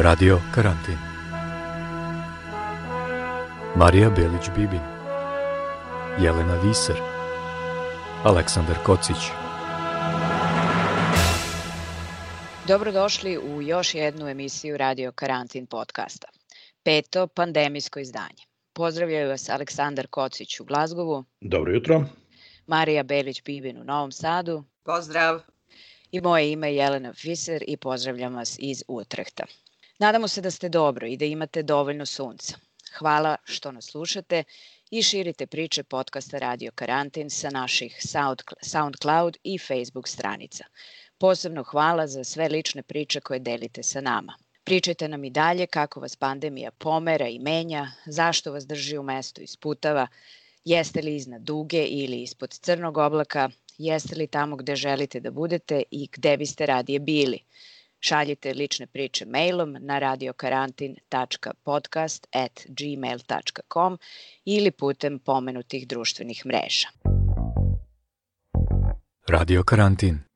Radio Karantin Marija Belić-Bibin Jelena Viser Aleksandar Kocić Dobrodošli u još jednu emisiju Radio Karantin podcasta. Peto pandemijsko izdanje. Pozdravljaju vas Aleksandar Kocić u Glazgovu. Dobro jutro. Marija Belić-Bibin u Novom Sadu. Pozdrav. I moje ime je Jelena Fiser i pozdravljam vas iz Utrehta. Nadamo se da ste dobro i da imate dovoljno sunca. Hvala što nas slušate i širite priče podcasta Radio Karantin sa naših SoundCloud i Facebook stranica. Posebno hvala za sve lične priče koje delite sa nama. Pričajte nam i dalje kako vas pandemija pomera i menja, zašto vas drži u mestu isputava, jeste li iznad duge ili ispod crnog oblaka, jeste li tamo gde želite da budete i gde biste radije bili. Šaljite lične priče mailom na radiokarantin.podcast@gmail.com ili putem pomenutih društvenih mreža. Radio Karantin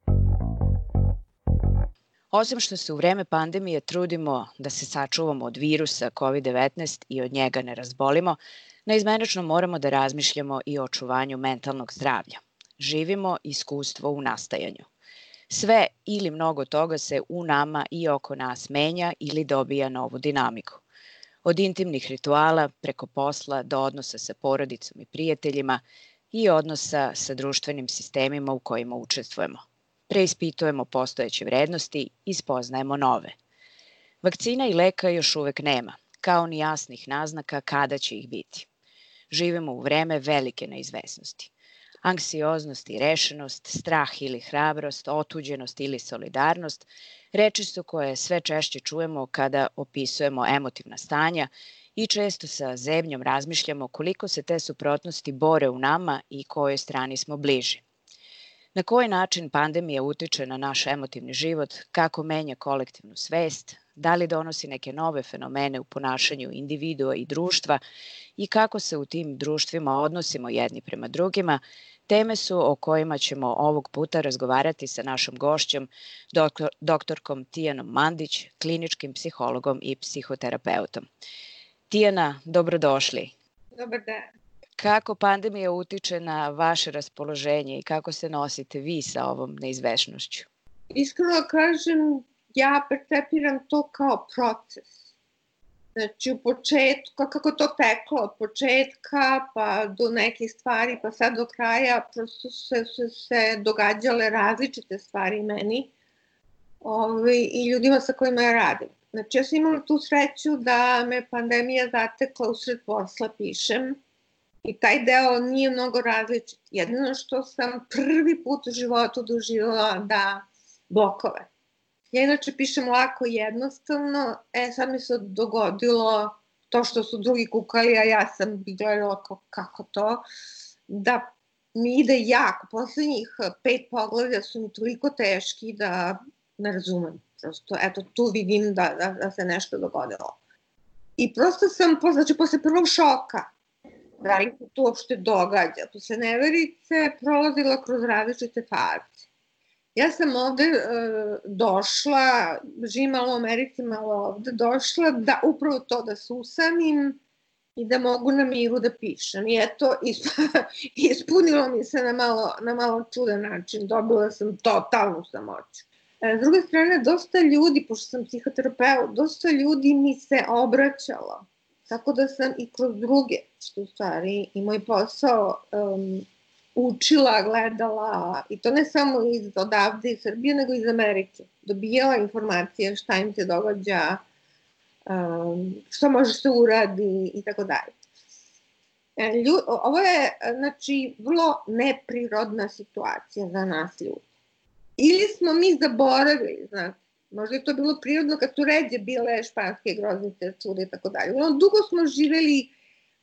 Osim što se u vreme pandemije trudimo da se sačuvamo od virusa COVID-19 i od njega ne razbolimo, neizmenično moramo da razmišljamo i o očuvanju mentalnog zdravlja. Živimo iskustvo u nastajanju. Sve ili mnogo toga se u nama i oko nas menja ili dobija novu dinamiku. Od intimnih rituala preko posla do odnosa sa porodicom i prijateljima i odnosa sa društvenim sistemima u kojima učestvujemo. Preispitujemo postojeće vrednosti i spoznajemo nove. Vakcina i leka još uvek nema, kao ni jasnih naznaka kada će ih biti. Živimo u vreme velike neizvesnosti anksioznost i rešenost, strah ili hrabrost, otuđenost ili solidarnost, reči su koje sve češće čujemo kada opisujemo emotivna stanja i često sa zebnjom razmišljamo koliko se te suprotnosti bore u nama i kojoj strani smo bliži. Na koji način pandemija utiče na naš emotivni život, kako menja kolektivnu svest, da li donosi neke nove fenomene u ponašanju individua i društva i kako se u tim društvima odnosimo jedni prema drugima, Teme su o kojima ćemo ovog puta razgovarati sa našom gošćom, doktor, doktorkom Tijanom Mandić, kliničkim psihologom i psihoterapeutom. Tijana, dobrodošli. Dobar dan. Kako pandemija utiče na vaše raspoloženje i kako se nosite vi sa ovom neizvešnošću? Iskreno kažem, ja percepiram to kao proces Znači, u početku, kako to teklo, od početka pa do nekih stvari, pa sad do kraja, prosto se, su se događale različite stvari meni ovaj, i ljudima sa kojima ja radim. Znači, ja sam imala tu sreću da me pandemija zatekla usred posla, pišem, i taj deo nije mnogo različit. Jedino što sam prvi put u životu doživjela da blokove. Ja inače pišem lako i jednostavno, e sad mi se dogodilo to što su drugi kukali, a ja sam gledala kao, kako to, da mi ide jako. Poslednjih pet poglavlja su mi toliko teški da ne razumem. Prosto, eto, tu vidim da, da, da se nešto dogodilo. I prosto sam, znači, posle prvog šoka, da li se to uopšte događa, posle neverice prolazila kroz različite faze. Ja sam ovde e, došla, živim malo u Americi, malo ovde, došla da upravo to da se usamim i da mogu na miru da pišem. I eto, ispunilo mi se na malo, na malo čudan način. Dobila sam totalnu samoću. E, s druge strane, dosta ljudi, pošto sam psihoterapeut, dosta ljudi mi se obraćalo. Tako da sam i kroz druge, što u stvari i moj posao um, učila, gledala, i to ne samo iz odavde iz Srbije, nego iz Amerike. Dobijala informacije šta im se događa, um, što može se uradi i tako dalje. E, ovo je, znači, vrlo neprirodna situacija za nas ljudi. ili smo mi zaboravili, znate, možda je to bilo prirodno kad su ređe bile španske groznice, čude i tako dalje. Ono, dugo smo živeli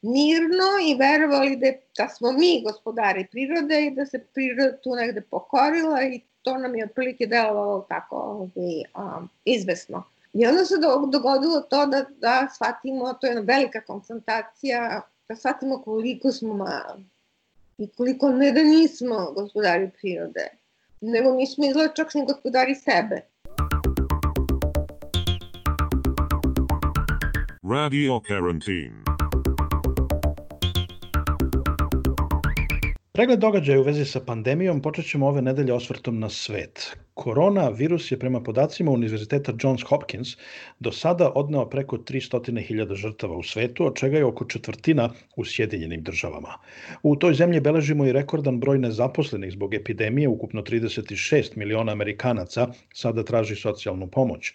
mirno i verovali da, da smo mi gospodari prirode i da se priroda tu negde pokorila i to nam je otprilike delovalo tako ovaj, um, izvesno. I onda se dogodilo to da, da shvatimo, to je jedna velika konfrontacija, da shvatimo koliko smo mali i koliko ne da nismo gospodari prirode, nego nismo izgleda čak ni gospodari sebe. Radio Quarantine. Pregled događaja u vezi sa pandemijom počet ćemo ove nedelje osvrtom na svet. Korona virus je prema podacima Univerziteta Johns Hopkins do sada odneo preko 300.000 žrtava u svetu, od čega je oko četvrtina u Sjedinjenim državama. U toj zemlji beležimo i rekordan broj nezaposlenih zbog epidemije, ukupno 36 miliona Amerikanaca sada traži socijalnu pomoć.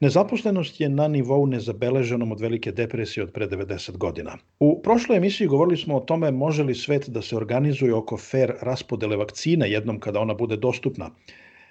Nezaposlenost je na nivou nezabeleženom od velike depresije od pre 90 godina. U prošloj emisiji govorili smo o tome može li svet da se organizuje oko fair raspodele vakcina jednom kada ona bude dostupna.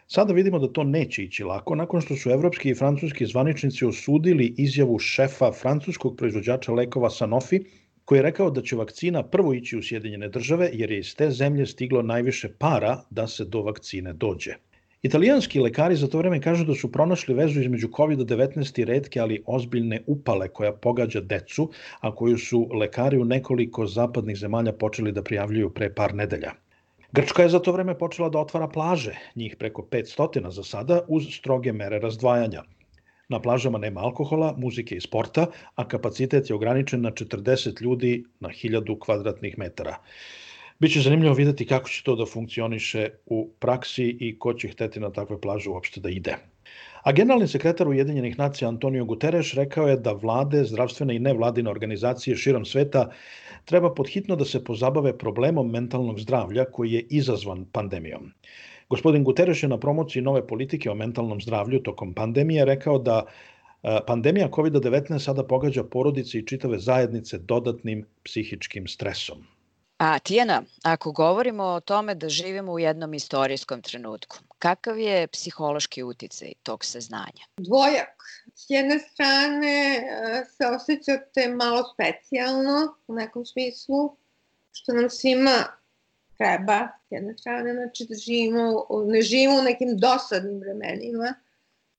Sada vidimo da to neće ići lako nakon što su evropski i francuski zvaničnici osudili izjavu šefa francuskog proizvođača lekova Sanofi koji je rekao da će vakcina prvo ići u Sjedinjene države jer je iz te zemlje stiglo najviše para da se do vakcine dođe. Italijanski lekari za to vreme kažu da su pronašli vezu između COVID-19 i redke, ali ozbiljne upale koja pogađa decu, a koju su lekari u nekoliko zapadnih zemalja počeli da prijavljuju pre par nedelja. Grčka je za to vreme počela da otvara plaže, njih preko 500 za sada, uz stroge mere razdvajanja. Na plažama nema alkohola, muzike i sporta, a kapacitet je ograničen na 40 ljudi na 1000 kvadratnih metara. Biće zanimljivo videti kako će to da funkcioniše u praksi i ko će hteti na takve plaže uopšte da ide. A generalni sekretar Ujedinjenih nacija Antonio Guterres rekao je da vlade, zdravstvene i nevladine organizacije širom sveta treba podhitno da se pozabave problemom mentalnog zdravlja koji je izazvan pandemijom. Gospodin Guterres je na promociji nove politike o mentalnom zdravlju tokom pandemije rekao da pandemija COVID-19 sada pogađa porodice i čitave zajednice dodatnim psihičkim stresom. A Tijana, ako govorimo o tome da živimo u jednom istorijskom trenutku, kakav je psihološki uticaj tog saznanja? Dvojak. S jedne strane e, se osjećate malo specijalno u nekom smislu, što nam svima treba, s jedne strane, znači da živimo, ne živimo u nekim dosadnim vremenima,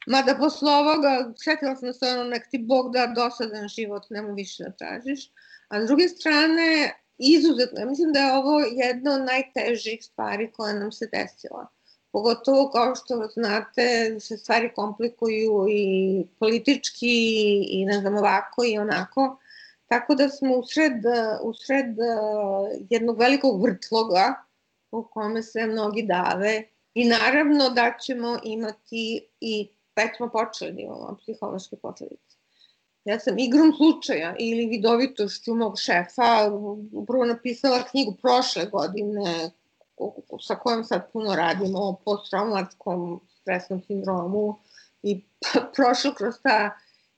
mada posle ovoga, setila sam se ono, nek ti Bog da dosadan život, nemo više da tražiš, a s druge strane, izuzetno. Ja mislim da je ovo jedna od najtežih stvari koja nam se desila. Pogotovo kao što znate se stvari komplikuju i politički i ne znam ovako i onako. Tako da smo usred, usred uh, jednog velikog vrtloga u kome se mnogi dave i naravno da ćemo imati i već smo počeli da imamo psihološke posledice. Ja sam igrom slučaja ili vidovitošću mog šefa upravo napisala knjigu prošle godine sa kojom sad puno radimo o posttraumatskom stresnom sindromu i prošlo kroz ta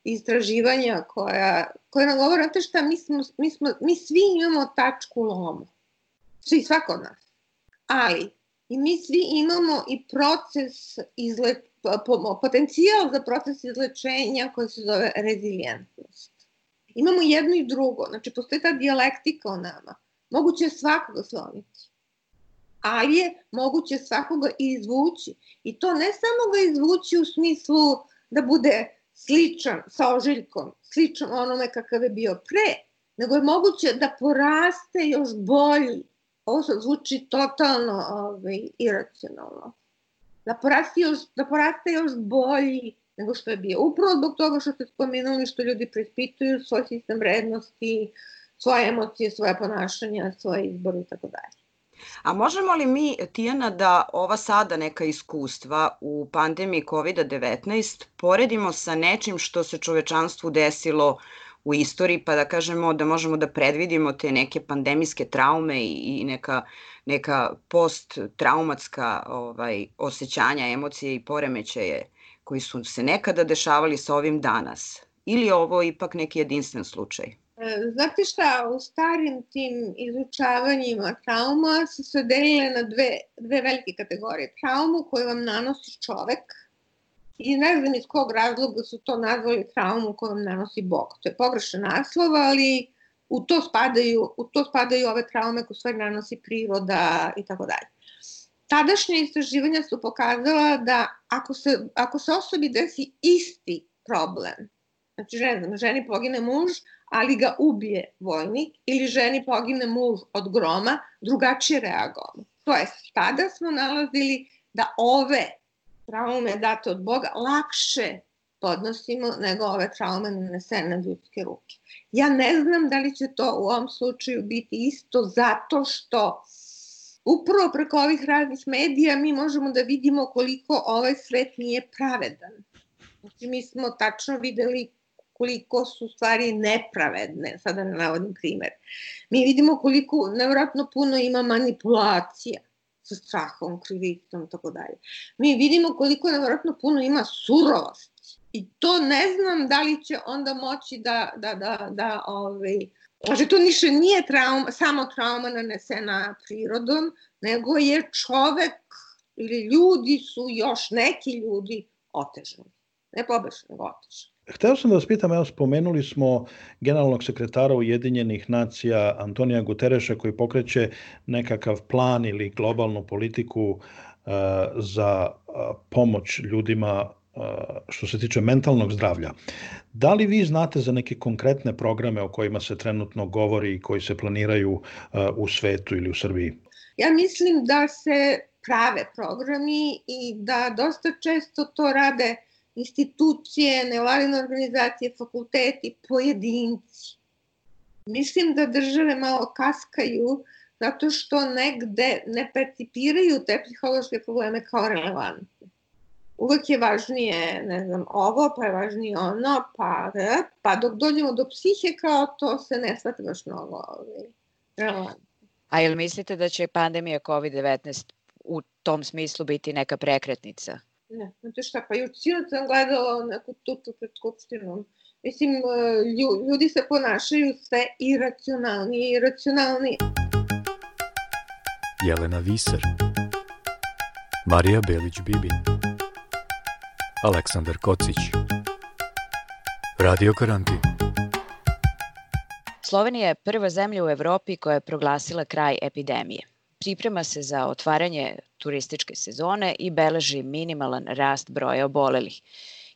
istraživanja koja, koja nam govore, znate šta, mi, smo, mi, smo, mi svi imamo tačku loma. Svi, svako od nas. Ali, i mi svi imamo i proces izlet, potencijal za proces izlečenja koji se zove rezilijentnost. Imamo jedno i drugo, znači postoji ta dijalektika o nama. Moguće je svakoga slomiti, ali je moguće svakoga izvući. I to ne samo ga izvući u smislu da bude sličan sa ožiljkom, sličan onome kakav je bio pre, nego je moguće da poraste još bolji. Ovo zvuči totalno ovaj, iracionalno da poraste još, da poraste još bolji nego što je bio. Upravo zbog toga što ste spomenuli što ljudi preispituju svoj sistem vrednosti, svoje emocije, svoje ponašanja, svoje izbore i tako dalje. A možemo li mi, Tijana, da ova sada neka iskustva u pandemiji COVID-19 poredimo sa nečim što se čovečanstvu desilo u istoriji, pa da kažemo da možemo da predvidimo te neke pandemijske traume i, i neka neka post-traumatska ovaj, osjećanja, emocije i poremećaje koji su se nekada dešavali sa ovim danas? Ili je ovo ipak neki jedinstven slučaj? E, znate šta, u starim tim izučavanjima trauma su se delile na dve, dve velike kategorije. Traumu koju vam nanosi čovek i ne znam iz kog razloga su to nazvali traumu koju vam nanosi Bog. To je pogrešan naslov, ali u to spadaju, u to spadaju ove traume koje stvari nanosi priroda i tako dalje. Tadašnje istraživanja su pokazala da ako se, ako se osobi desi isti problem, znači ne znam, ženi pogine muž, ali ga ubije vojnik, ili ženi pogine muž od groma, drugačije reagovamo. To je, tada smo nalazili da ove traume date od Boga lakše podnosimo nego ove traume nanesene na ljudske ruke. Ja ne znam da li će to u ovom slučaju biti isto zato što upravo preko ovih raznih medija mi možemo da vidimo koliko ovaj svet nije pravedan. Znači mi smo tačno videli koliko su stvari nepravedne, sada ne navodim primer. Mi vidimo koliko nevratno puno ima manipulacija sa strahom, krivicom, tako dalje. Mi vidimo koliko nevratno puno ima surovosti. I to ne znam da li će onda moći da, da, da, da ovaj, Znači, to niše nije trauma, samo trauma nanesena prirodom, nego je čovek ili ljudi su još neki ljudi otežani. Ne pobešani, nego otežani. Hteo sam da vas pitam, evo spomenuli smo generalnog sekretara Ujedinjenih nacija Antonija Gutereša koji pokreće nekakav plan ili globalnu politiku uh, za uh, pomoć ljudima uh, što se tiče mentalnog zdravlja. Da li vi znate za neke konkretne programe o kojima se trenutno govori i koji se planiraju u svetu ili u Srbiji? Ja mislim da se prave programi i da dosta često to rade institucije, nevladine organizacije, fakulteti, pojedinci. Mislim da države malo kaskaju zato što negde ne percipiraju te psihološke probleme kao relevantne. Uvek je važnije, ne znam, ovo, pa je važnije ono, pa, pa dok dođemo do psihe kao to se ne shvata baš mnogo ovaj, relevantno. A ili mislite da će pandemija COVID-19 u tom smislu biti neka prekretnica? Ne, znate šta, pa juče sinoć sam gledala neku tuču pred Skupštinom. Mislim, ljudi se ponašaju sve iracionalnije i iracionalnije. Jelena Viser Marija Belić-Bibin Aleksandar Kocić Radio Karantin Slovenija je prva zemlja u Evropi koja je proglasila kraj epidemije. Priprema se za otvaranje turističke sezone i beleži minimalan rast broja obolelih.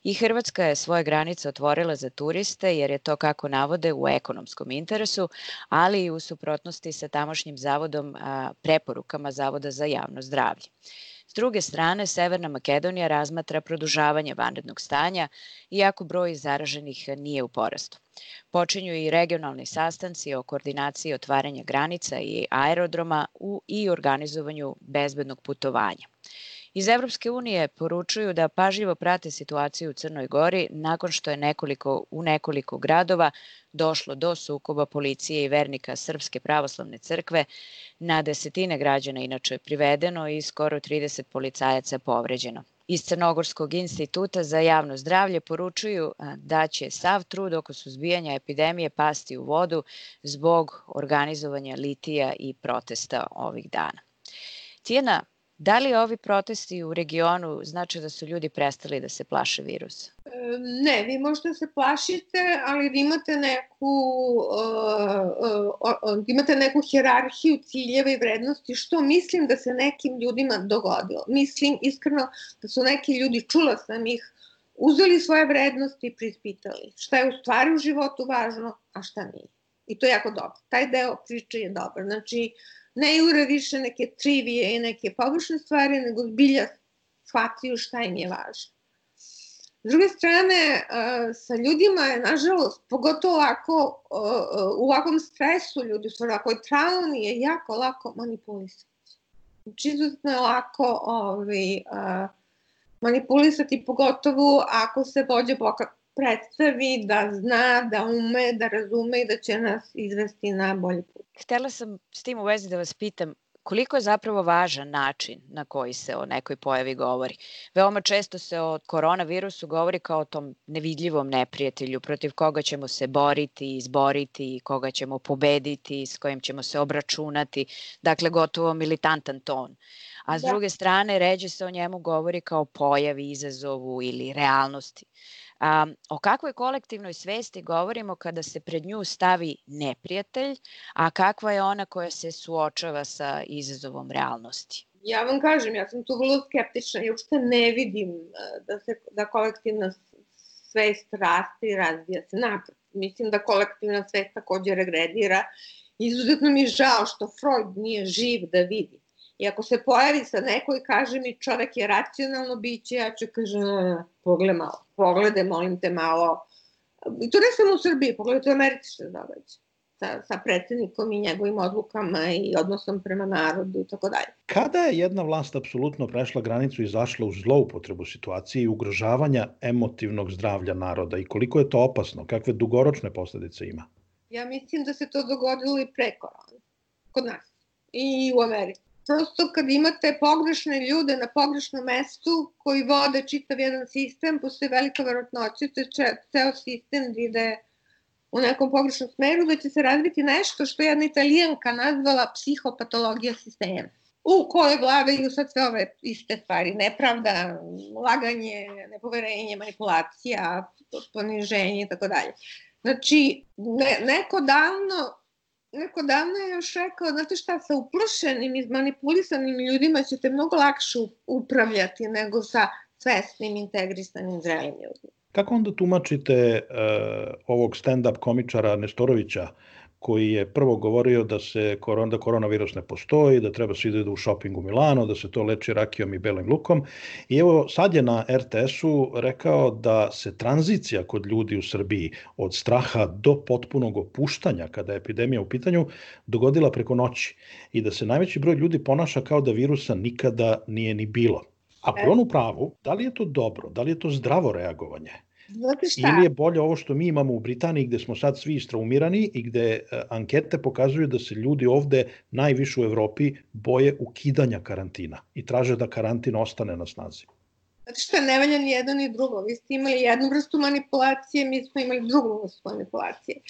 I Hrvatska je svoje granice otvorila za turiste jer je to kako navode u ekonomskom interesu, ali i u suprotnosti sa tamošnjim zavodom a, preporukama Zavoda za javno zdravlje druge strane, Severna Makedonija razmatra produžavanje vanrednog stanja, iako broj zaraženih nije u porastu. Počinju i regionalni sastanci o koordinaciji otvaranja granica i aerodroma u i organizovanju bezbednog putovanja. Iz Evropske unije poručuju da pažljivo prate situaciju u Crnoj Gori nakon što je nekoliko, u nekoliko gradova došlo do sukoba policije i vernika Srpske pravoslavne crkve. Na desetine građana inače privedeno i skoro 30 policajaca povređeno. Iz Crnogorskog instituta za javno zdravlje poručuju da će sav trud oko suzbijanja epidemije pasti u vodu zbog organizovanja litija i protesta ovih dana. Tijena, Da li ovi protesti u regionu znači da su ljudi prestali da se plaše virusa? Ne, vi možete se plašite, ali vi imate neku, uh, uh, imate neku hjerarhiju ciljeva i vrednosti, što mislim da se nekim ljudima dogodilo. Mislim iskreno da su neki ljudi, čula sam ih, uzeli svoje vrednosti i prispitali šta je u stvari u životu važno, a šta nije. I to je jako dobro. Taj deo priče je dobar. Znači, uh, ne jure više neke trivije i neke površne stvari, nego zbilja shvatiju šta im je važno. S druge strane, sa ljudima je, nažalost, pogotovo ovako, u ovakvom stresu ljudi, u ovakvoj traumi je jako lako manipulisati. Znači, izuzetno je lako ovaj, manipulisati, pogotovo ako se vođe predstavi da zna, da ume, da razume i da će nas izvesti na bolji put. Htela sam s tim u vezi da vas pitam koliko je zapravo važan način na koji se o nekoj pojavi govori. Veoma često se o koronavirusu govori kao o tom nevidljivom neprijatelju protiv koga ćemo se boriti, izboriti, koga ćemo pobediti, s kojim ćemo se obračunati, dakle gotovo militantan ton. A s da. druge strane, ređe se o njemu govori kao pojavi, izazovu ili realnosti. A, o kakvoj kolektivnoj svesti govorimo kada se pred nju stavi neprijatelj, a kakva je ona koja se suočava sa izazovom realnosti? Ja vam kažem, ja sam tu vrlo skeptična i uopšte ne vidim e, da se da kolektivna svest raste i razvija se napred. Mislim da kolektivna svest takođe regredira. Izuzetno mi je žao što Freud nije živ da vidi I ako se pojavi sa neko i kaže mi čovek je racionalno biće, ja ću kažem, pogledaj malo, pogledaj, molim te malo. I to ne samo u Srbiji, pogledaj u Americi što se događa sa, sa predsednikom i njegovim odlukama i odnosom prema narodu i tako dalje. Kada je jedna vlast apsolutno prešla granicu i zašla u zloupotrebu situacije i ugrožavanja emotivnog zdravlja naroda i koliko je to opasno, kakve dugoročne posledice ima? Ja mislim da se to dogodilo i pre korona, kod nas i u Americi prosto kad imate pogrešne ljude na pogrešnom mestu koji vode čitav jedan sistem, postoji velika verotnoća da će ceo sistem da ide u nekom pogrešnom smeru, da će se razviti nešto što je jedna italijanka nazvala psihopatologija sistema u kojoj vladaju sad sve ove iste stvari, nepravda, laganje, nepoverenje, manipulacija, poniženje i tako dalje. Znači, ne, neko davno neko davno je još rekao, znate šta, sa uplašenim, izmanipulisanim ljudima ćete mnogo lakše upravljati nego sa svesnim, integrisanim, zrelim ljudima. Kako onda tumačite uh, ovog stand-up komičara Nestorovića, koji je prvo govorio da se koron, da koronavirus ne postoji, da treba se ide u shopping u Milano, da se to leči rakijom i belim lukom. I evo sad je na RTS-u rekao da se tranzicija kod ljudi u Srbiji od straha do potpunog opuštanja kada je epidemija u pitanju dogodila preko noći i da se najveći broj ljudi ponaša kao da virusa nikada nije ni bilo. Ako je on u pravu, da li je to dobro, da li je to zdravo reagovanje? Znate šta? Ili je bolje ovo što mi imamo u Britaniji gde smo sad svi istraumirani i gde uh, ankete pokazuju da se ljudi ovde najviše u Evropi boje ukidanja karantina i traže da karantin ostane na snazi. Znate šta, ne valja ni jedno ni drugo. Vi ste imali jednu vrstu manipulacije, mi smo imali drugu vrstu manipulacije.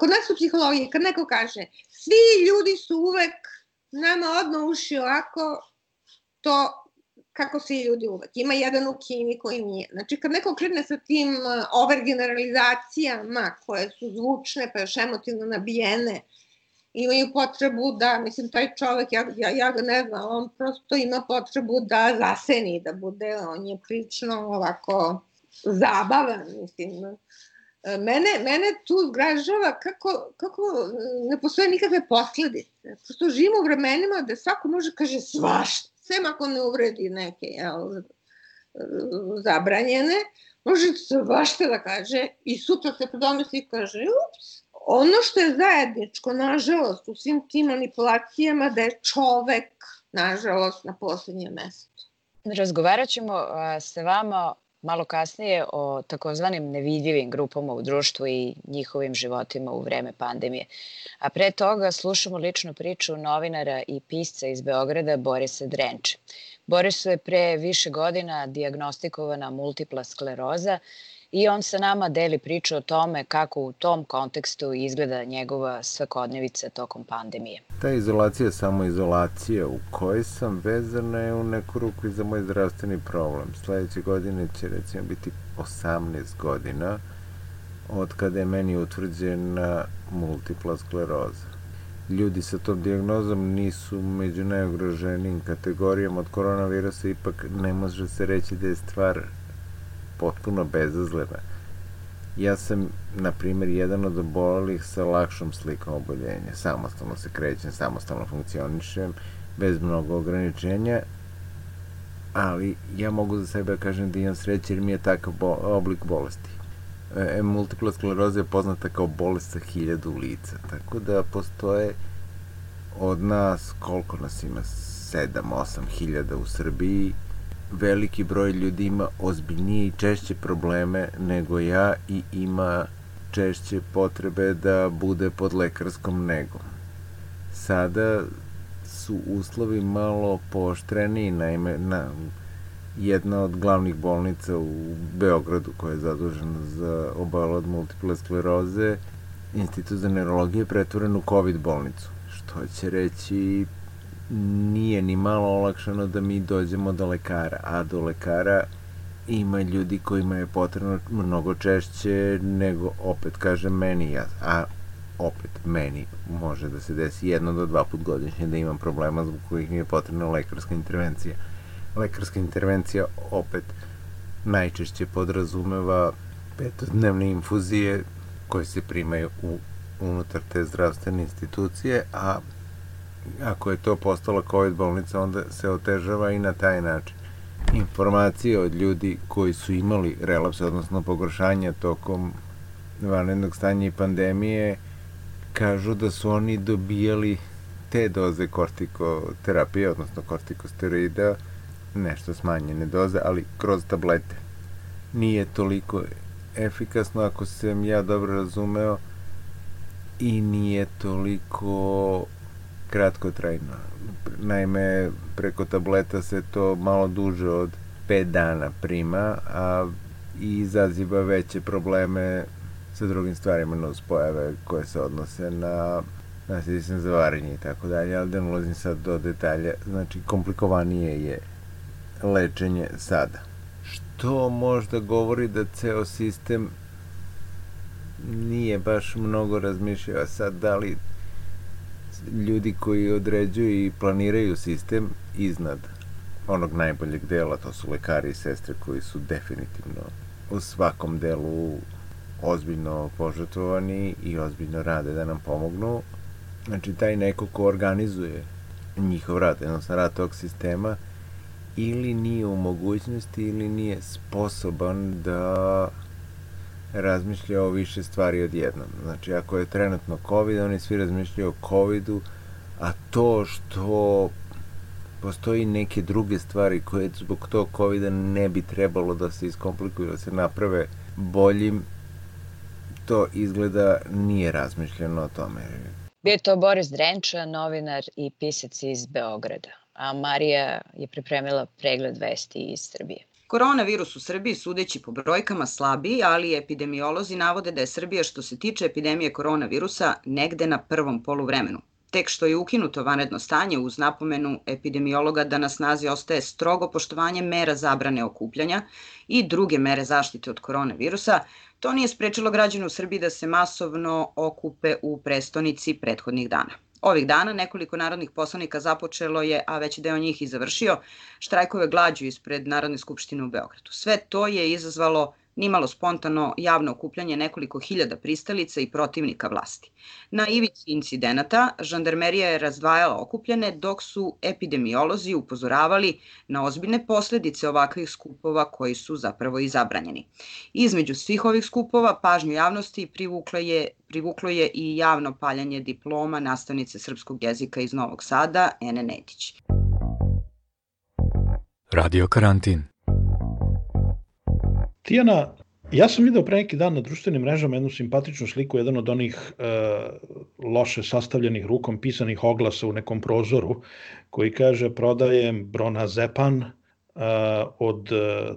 Kod nas u psihologiji, kad neko kaže svi ljudi su uvek nama odno uši ovako, to kako se ljudi uvek. Ima jedan u Kini koji nije. Znači, kad neko krene sa tim uh, overgeneralizacijama koje su zvučne pa još emotivno nabijene, imaju potrebu da, mislim, taj čovek, ja, ja, ja ga ne znam, on prosto ima potrebu da zaseni, da bude, on je prilično ovako zabavan, mislim. Mene, mene tu zgražava kako, kako ne postoje nikakve posledice. Prosto živimo u vremenima da svako može kaže svašta sem ako ne uvredi neke jel, zabranjene, može svašta da kaže i sutra se predomisli i kaže, ups, ono što je zajedničko, nažalost, u svim tim manipulacijama, da je čovek, nažalost, na poslednjem mestu. Razgovarat ćemo sa vama malo kasnije o takozvanim nevidljivim grupama u društvu i njihovim životima u vreme pandemije. A pre toga slušamo ličnu priču novinara i pisca iz Beograda Borisa Drenče. Borisu je pre više godina diagnostikovana multipla skleroza i on sa nama deli priču o tome kako u tom kontekstu izgleda njegova svakodnevica tokom pandemije. Ta izolacija je samo izolacija u kojoj sam vezana je u neku ruku i za moj zdravstveni problem. Sledeće godine će recimo biti 18 godina od kada je meni utvrđena multipla skleroza. Ljudi sa tom diagnozom nisu među najugroženijim kategorijama od koronavirusa, ipak ne može se reći da je stvar potpuno bezazlena. Ja sam, na primjer, jedan od obolelih sa lakšom slikom oboljenja. Samostalno se krećem, samostalno funkcionišem, bez mnogo ograničenja, ali ja mogu za sebe da kažem da imam sreće jer mi je takav bo oblik bolesti. E, multipla skleroza je poznata kao bolest sa hiljadu lica, tako da postoje od nas, koliko nas ima, 7-8 hiljada u Srbiji, veliki broj ljudi ima ozbiljnije i češće probleme nego ja i ima češće potrebe da bude pod lekarskom negom. Sada su uslovi malo pooštreni, naime, na, jedna od glavnih bolnica u Beogradu koja je zadužena za obal od multiple skleroze, institut za neurologiju je pretvoren u COVID bolnicu, što će reći nije ni malo olakšano da mi dođemo do lekara, a do lekara ima ljudi kojima je potrebno mnogo češće nego, opet kažem, meni, ja, a opet meni može da se desi jedno do dva put godišnje da imam problema zbog kojih mi je potrebna lekarska intervencija. Lekarska intervencija opet najčešće podrazumeva petodnevne infuzije koje se primaju u, unutar te zdravstvene institucije, a ako je to postala COVID bolnica, onda se otežava i na taj način. Informacije od ljudi koji su imali relapse, odnosno pogoršanja tokom vanrednog stanja i pandemije, kažu da su oni dobijali te doze kortikoterapije, odnosno kortikosteroida, nešto smanjene doze, ali kroz tablete. Nije toliko efikasno, ako sam ja dobro razumeo, i nije toliko kratko trajno. Naime, preko tableta se to malo duže od 5 dana prima, a i izaziva veće probleme sa drugim stvarima na uspojave koje se odnose na na sistem za varenje i tako dalje, ali da ne ulazim sad do detalja, znači komplikovanije je lečenje sada. Što možda govori da ceo sistem nije baš mnogo razmišljao sad da li ljudi koji određuju i planiraju sistem iznad onog najboljeg dela, to su lekari i sestre koji su definitivno u svakom delu ozbiljno požrtvovani i ozbiljno rade da nam pomognu. Znači, taj neko ko organizuje njihov rad, jednostavno rad tog sistema, ili nije u mogućnosti ili nije sposoban da razmišlja o više stvari odjednom. Znači, ako je trenutno COVID, oni svi razmišljaju o COVID-u, a to što postoji neke druge stvari koje zbog tog COVID-a ne bi trebalo da se iskomplikuju, da se naprave boljim, to izgleda nije razmišljeno o tome. Bio je to Boris Drenča, novinar i pisac iz Beograda, a Marija je pripremila pregled vesti iz Srbije. Koronavirus u Srbiji, sudeći po brojkama, slabiji, ali epidemiolozi navode da je Srbija što se tiče epidemije koronavirusa negde na prvom poluvremenu. Tek što je ukinuto vanredno stanje uz napomenu epidemiologa da na snazi ostaje strogo poštovanje mera zabrane okupljanja i druge mere zaštite od koronavirusa, to nije sprečilo građane u Srbiji da se masovno okupe u prestonici prethodnih dana. Ovih dana nekoliko narodnih poslanika započelo je, a već deo njih i završio, štrajkove glađu ispred Narodne skupštine u Beogradu. Sve to je izazvalo nimalo spontano javno okupljanje nekoliko hiljada pristalica i protivnika vlasti. Na ivici incidenata, žandarmerija je razdvajala okupljene, dok su epidemiolozi upozoravali na ozbiljne posledice ovakvih skupova koji su zapravo i zabranjeni. Između svih ovih skupova pažnju javnosti privuklo je, privuklo je i javno paljanje diploma nastavnice srpskog jezika iz Novog Sada, Ene Netić. Radio karantin. Tijana, ja sam video pre neki dan na društvenim mrežama jednu simpatičnu sliku, jedan od onih e, loše sastavljenih rukom pisanih oglasa u nekom prozoru, koji kaže prodajem bronazepan e, od e,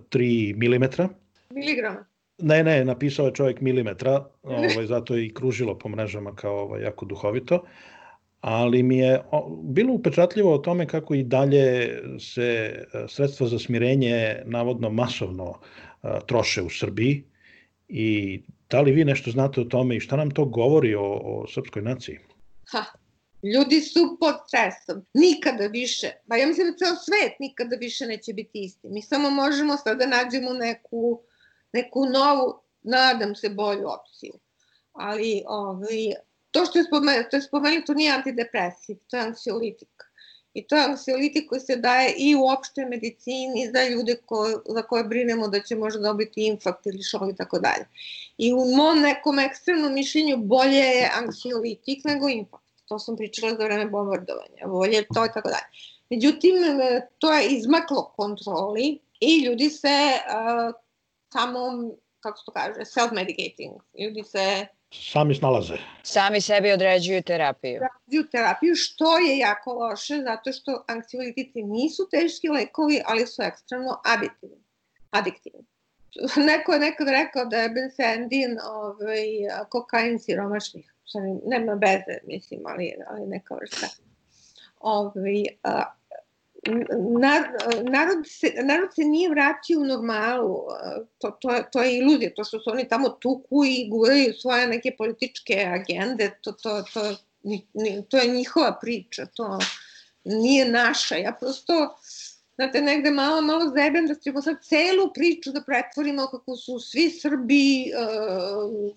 3 mm. Miligrama. Ne, ne, napisao je čovjek milimetra, ovaj, zato je i kružilo po mrežama kao ovaj, jako duhovito, ali mi je bilo upečatljivo o tome kako i dalje se e, sredstva za smirenje navodno masovno troše u Srbiji i da li vi nešto znate o tome i šta nam to govori o, o srpskoj naciji? Ha, ljudi su pod stresom. Nikada više, pa ja mislim da ceo svet nikada više neće biti isti. Mi samo možemo sad da nađemo neku, neku novu, nadam se, bolju opciju. Ali ovaj, to što je spomenuto, spomenuto to nije antidepresiv, to je anksiolitik. I to je anksiolitik koji se daje i u opštoj medicini za ljude ko, za koje brinemo da će možda dobiti infarkt ili šok i tako dalje. I u mom nekom ekstremnom mišljenju bolje je anksiolitik nego infarkt. To sam pričala za vreme bombardovanja. Bolje je to i tako dalje. Međutim, to je izmaklo kontroli i ljudi se uh, samo, kako se to kaže, self-medicating. Ljudi se Sami snalaze. Sami sebi određuju terapiju. Određuju terapiju, što je jako loše, zato što anksiolitici nisu teški lekovi, ali su ekstremno adiktivni. adiktivni. Neko je nekad rekao da je benzendin ovaj, kokain siromašnih. Nema veze, mislim, ali, ali neka vrsta. Ovaj, a, narod, se, narod se nije vratio u normalu, to, to, to je iluzija, to što su oni tamo tuku i guraju svoje neke političke agende, to, to, to, to je njihova priča, to nije naša. Ja prosto, znate, negde malo, malo zebem da ćemo sad celu priču da pretvorimo kako su svi Srbi uh,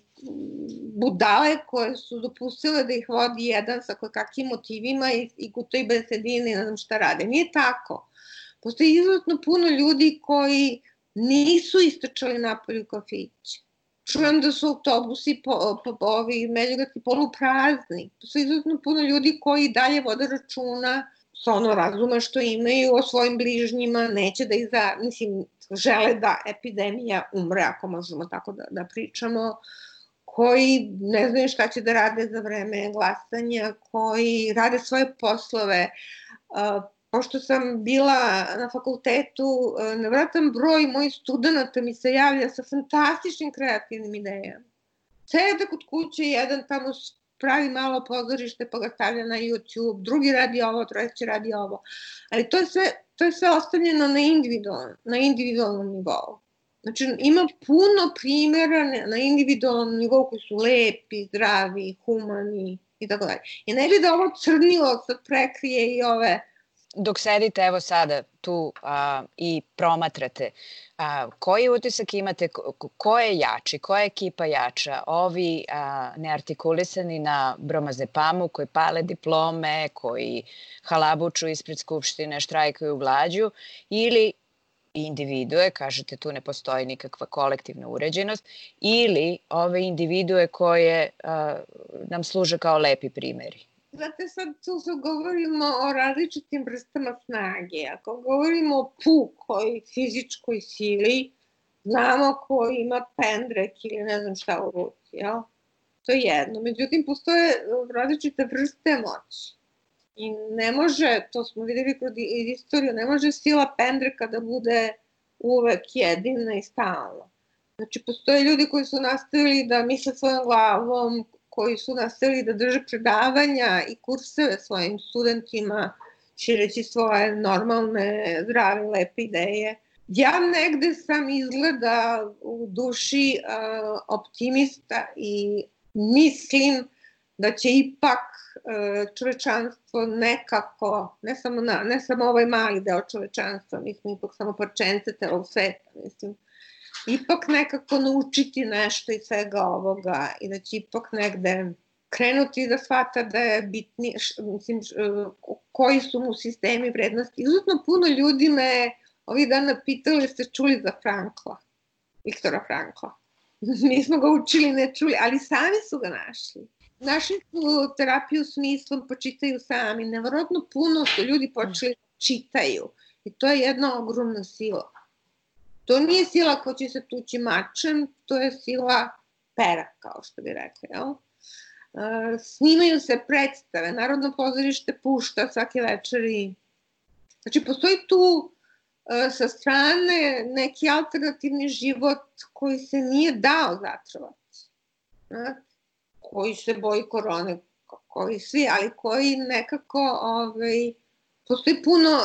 budale koje su dopustile da ih vodi jedan sa kakvim motivima i, i gutoj besedine i ne znam šta rade. Nije tako. Postoji izuzetno puno ljudi koji nisu istračali napolju kafiće. Čujem da su autobusi po, po, po ovi međugati poluprazni. Postoji izuzetno puno ljudi koji dalje vode računa ono razuma što imaju o svojim bližnjima, neće da iza, mislim, žele da epidemija umre, ako možemo tako da, da pričamo. Uh, koji ne znaju šta će da rade za vreme glasanja, koji rade svoje poslove. Pošto sam bila na fakultetu, nevratan broj mojih studenta mi se javlja sa fantastičnim kreativnim idejama. Sede kod kuće, jedan tamo pravi malo pozorište pa ga stavlja na YouTube, drugi radi ovo, treći radi ovo. Ali to je sve, to je sve ostavljeno na individualnom, na individualnom nivou. Znači, ima puno primjera na individualnom nivou koji su lepi, zdravi, humani i tako dalje. I ne bi da ovo crnilo sad prekrije i ove... Dok sedite evo sada tu a, i promatrate, a, koji utisak imate, ko, ko je jači, koja je ekipa jača? Ovi a, neartikulisani na bromazepamu koji pale diplome, koji halabuču ispred Skupštine, štrajkuju glađu ili individue, kažete tu ne postoji nikakva kolektivna uređenost, ili ove individue koje a, nam služe kao lepi primeri. Znate, sad tu se govorimo o različitim vrstama snage. Ako govorimo o pukoj fizičkoj sili, znamo ko ima pendrek ili ne znam šta u ruci, jel? To je jedno. Međutim, postoje različite vrste moći. I ne može, to smo videli kroz istoriju, ne može sila pendreka da bude uvek jedina i stalna. Znači, postoje ljudi koji su nastavili da misle svojom glavom, koji su nastavili da drže predavanja i kurseve svojim studentima, šireći svoje normalne, zdrave, lepe ideje. Ja negde sam izgleda u duši uh, optimista i mislim da će ipak e, čovečanstvo nekako, ne samo, na, ne samo ovaj mali deo čovečanstva, mi smo ipak samo parčence celog sveta, mislim, ipak nekako naučiti nešto iz svega ovoga i da će ipak negde krenuti da shvata da je bitni, mislim, koji su mu sistemi vrednosti. Izuzetno puno ljudi me ovih dana pitali ste čuli za Frankla, Viktora Frankla. Mi smo ga učili, ne čuli, ali sami su ga našli našli su terapiju smislom, počitaju sami. Nevrotno puno su ljudi počeli da čitaju. I to je jedna ogromna sila. To nije sila ko će se tući mačem, to je sila pera, kao što bi rekli. Jel? Uh, snimaju se predstave, Narodno pozorište pušta svake večeri. Znači, postoji tu uh, sa strane neki alternativni život koji se nije dao zatrovati. Koji se boji korone, koji svi, ali koji nekako, ovaj, postoji puno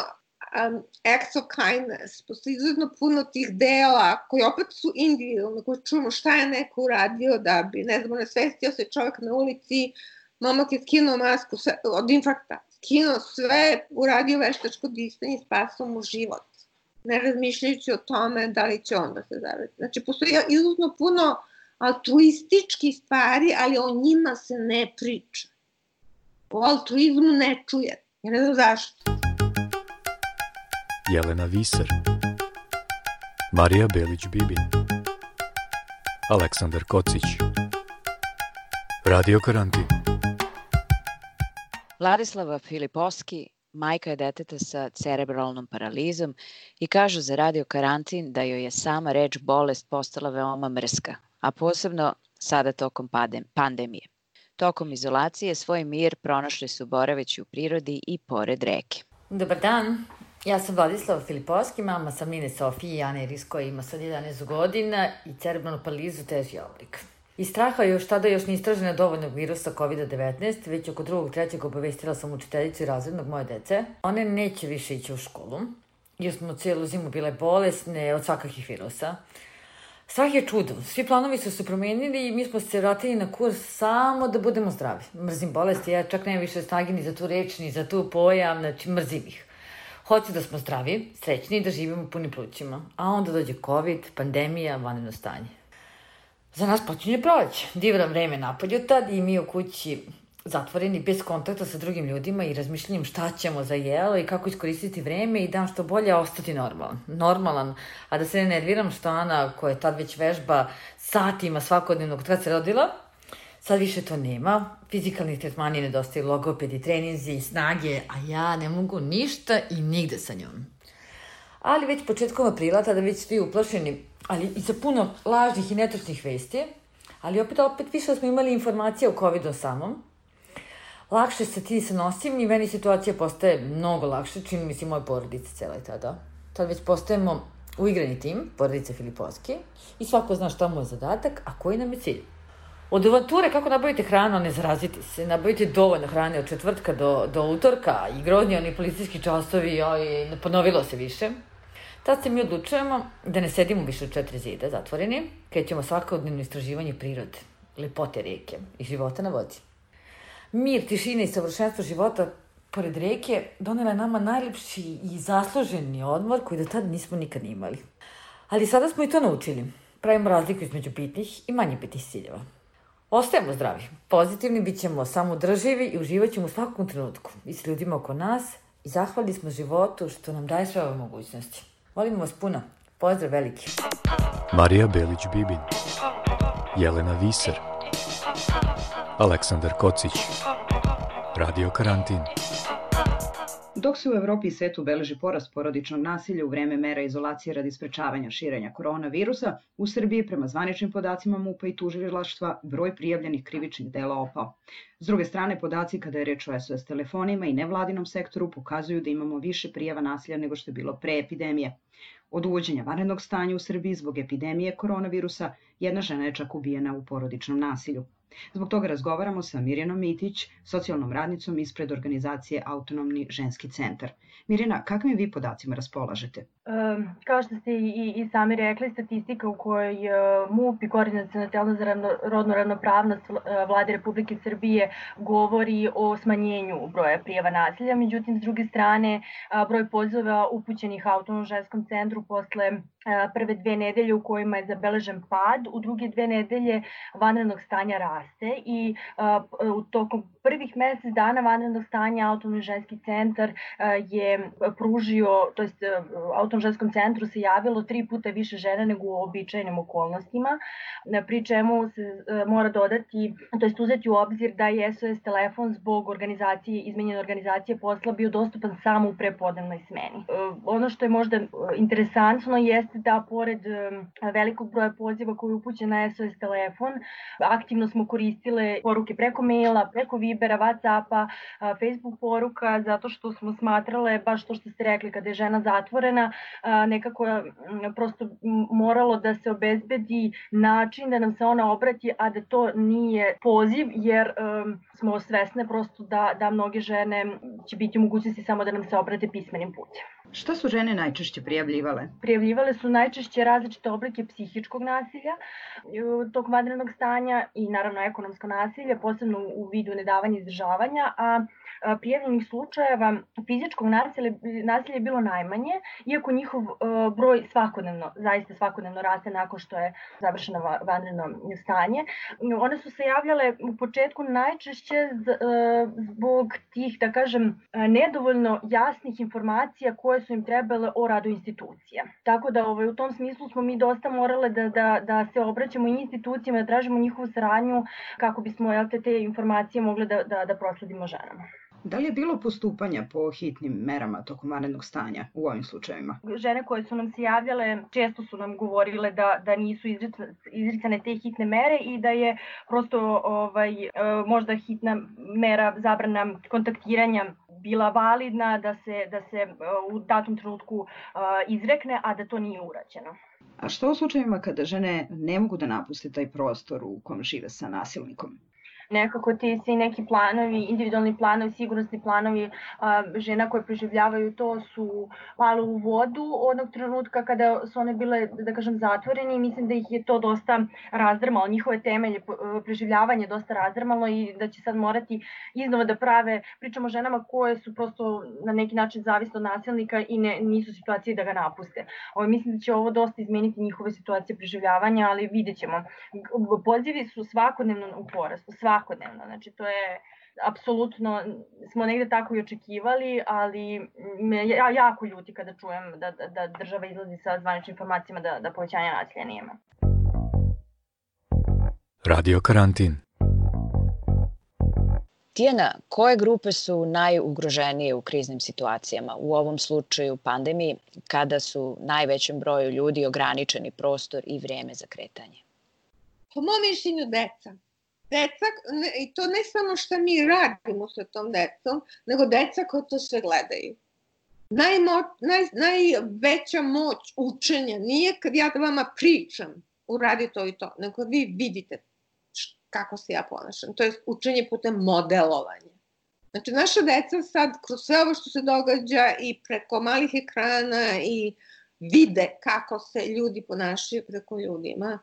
um, acts of kindness, postoji izuzetno puno tih dela koji opet su individualni, koji čujemo šta je neko uradio da bi, ne znam, nesvestio se čovjek na ulici, momak je skinuo masku sve, od infarkta, skinuo sve, uradio veštačko disanje i spasao mu život ne razmišljajući o tome da li će on da se zaveti. Znači, postoji izuzetno puno altruistički stvari, ali o njima se ne priča. O altruizmu ne čuje. Ja ne znam zašto. Jelena Viser Marija Belić-Bibin Aleksandar Kocić Radio Karantin Vladislava Filipovski majka je deteta sa cerebralnom paralizom i kaže za radio karantin da joj je sama reč bolest postala veoma mrska, a posebno sada tokom pandemije. Tokom izolacije svoj mir pronašli su boraveći u prirodi i pored reke. Dobar dan, ja sam Vladislava Filipovski, mama sam Nine Sofije i Ane Iris koja ima sad 11 godina i cerebralnu paralizu teži oblik. Iz straha još tada još ni istražena dovoljnog virusa COVID-19, već oko drugog, trećeg obavestila sam učiteljicu i razrednog moje dece. One neće više ići u školu, jer smo cijelu zimu bile bolesne od svakakih virusa. Strah je čudo. Svi planovi su se promenili i mi smo se vratili na kurs samo da budemo zdravi. Mrzim bolesti, ja čak nemam više snage ni za tu reč, ni za tu pojam, znači mrzim ih. Hoću da smo zdravi, srećni i da živimo puni plućima. A onda dođe COVID, pandemija, vanredno stanje. Za nas počinje proleće. Divno vreme napolju tad i mi u kući zatvoreni, bez kontakta sa drugim ljudima i razmišljanjem šta ćemo za jelo i kako iskoristiti vreme i dan što bolje ostati normalan. Normalan, a da se ne nerviram što Ana, koja je tad već vežba satima svakodnevno kad se rodila, sad više to nema. Fizikalni tretmani nedostaju logopedi, treninzi snage, a ja ne mogu ništa i nigde sa njom. Ali već početkom aprila, tada već svi uplašeni, ali i sa puno lažnih i netočnih vesti, ali opet, opet više smo imali informacije o COVID-u samom, lakše se ti se nosim i meni situacija postaje mnogo lakše, čini mi se moje porodice cela i tada. Tad već postajemo uigrani tim, porodice Filipovski, i svako zna šta mu je zadatak, a koji nam je cilj. Od avanture kako nabavite hranu, ne zaraziti se, nabavite dovoljno hrane od četvrtka do, do utorka i grozni oni policijski časovi, joj, ponovilo se više. Tad se mi odlučujemo da ne sedimo više u četiri zida zatvoreni, krećemo svakodnevno istraživanje prirode, lepote reke i života na vodi. Mir, tišina i savršenstvo života pored reke donela je nama najlepši i zasluženi odmor koji do tada nismo nikad imali. Ali sada smo i to naučili. Pravimo razliku između bitnih i manje bitnih ciljeva. Ostajemo zdravi, pozitivni, bit ćemo samodrživi i uživat ćemo u svakom trenutku. I s ljudima oko nas. I zahvali smo životu što nam daje sve ove mogućnosti. Volimo vas puno. Pozdrav veliki. Marija Belić-Bibin Jelena Viser. Aleksandar Kocić. Radio Karantin Dok se u Evropi i svetu beleži porast porodičnog nasilja u vreme mera izolacije radi sprečavanja širenja koronavirusa, u Srbiji prema zvaničnim podacima MUPA i tužilaštva broj prijavljenih krivičnih dela opao. S druge strane, podaci kada je reč o SOS telefonima i nevladinom sektoru pokazuju da imamo više prijava nasilja nego što je bilo pre epidemije. Od uvođenja vanrednog stanja u Srbiji zbog epidemije koronavirusa, jedna žena je čak ubijena u porodičnom nasilju. Zbog toga razgovaramo sa Mirjanom Mitić, socijalnom radnicom ispred organizacije Autonomni ženski centar. Mirjana, kakvim vi podacima raspolažete? Kao što ste i, i sami rekli, statistika u kojoj MUP i Koordinacijona telo za rodnu ravnopravnost vlade Republike Srbije govori o smanjenju broja prijava nasilja, međutim, s druge strane, broj pozova upućenih Autonomnom ženskom centru posle prve dve nedelje u kojima je zabeležen pad, u druge dve nedelje vanrednog stanja raste i u tokom prvih mesec dana vanrednog stanja Autonomni ženski centar je pružio, to jest Autonomnom ženskom centru se javilo tri puta više žena nego u običajnim okolnostima, pri čemu se mora dodati, to jest uzeti u obzir da je SOS telefon zbog organizacije, izmenjene organizacije posla bio dostupan samo u prepodnevnoj smeni. Ono što je možda interesantno jeste da pored velikog broja poziva koji je upućen na SOS telefon, aktivno smo koristile poruke preko maila, preko Vibera, Whatsappa, Facebook poruka, zato što smo smatrale, baš to što ste rekli, kada je žena zatvorena, nekako prosto moralo da se obezbedi način da nam se ona obrati, a da to nije poziv, jer smo svesne prosto da, da mnoge žene će biti u mogućnosti samo da nam se obrate pismenim putem. Šta su žene najčešće prijavljivale? Prijavljivale su najčešće različite oblike psihičkog nasilja tog vanrednog stanja i naravno ekonomsko nasilje, posebno u vidu nedavanja izdržavanja, a prijavljenih slučajeva fizičkog nasilja, nasilja je bilo najmanje, iako njihov broj svakodnevno, zaista svakodnevno raste nakon što je završeno vanredno stanje. One su se javljale u početku najčešće zbog tih, da kažem, nedovoljno jasnih informacija koje su im trebale o radu institucija. Tako da ovaj, u tom smislu smo mi dosta morale da, da, da se obraćamo institucijama, da tražimo njihovu saradnju kako bismo te, te informacije mogli da, da, da prosledimo ženama. Da li je bilo postupanja po hitnim merama tokom vanrednog stanja u ovim slučajevima? Žene koje su nam se javljale često su nam govorile da, da nisu izricane te hitne mere i da je prosto ovaj, e, možda hitna mera zabrana kontaktiranja bila validna da se, da se e, u datom trenutku e, izrekne, a da to nije urađeno. A što u slučajevima kada žene ne mogu da napuste taj prostor u kom žive sa nasilnikom? Nekako ti svi neki planovi, individualni planovi, sigurnosni planovi a, žena koje preživljavaju to su malo u vodu onog trenutka kada su one bile, da kažem, zatvoreni i mislim da ih je to dosta razdrmalo, njihove temelje preživljavanje dosta razdrmalo i da će sad morati iznova da prave, pričamo o ženama koje su prosto na neki način zavisne od nasilnika i ne, nisu u situaciji da ga napuste. Ovo, mislim da će ovo dosta izmeniti njihove situacije preživljavanja, ali vidjet ćemo. Pozivi su svakodnevno u porastu, svakodnevno svakodnevno. Znači, to je apsolutno, smo negde tako i očekivali, ali me ja, jako ljuti kada čujem da, da, da država izlazi sa zvaničnim informacijama da, da povećanja nasilja nijema. Radio karantin. Tijena, koje grupe su najugroženije u kriznim situacijama, u ovom slučaju pandemiji, kada su najvećem broju ljudi ograničeni prostor i vreme za kretanje? Po mom mišljenju deca deca, i to ne samo što mi radimo sa tom decom, nego deca koja to sve gledaju. Najmo, naj, najveća moć učenja nije kad ja vama pričam, uradi to i to, nego vi vidite kako se ja ponašam. To je učenje putem modelovanja. Znači, naša deca sad, kroz sve ovo što se događa i preko malih ekrana i vide kako se ljudi ponašaju preko ljudima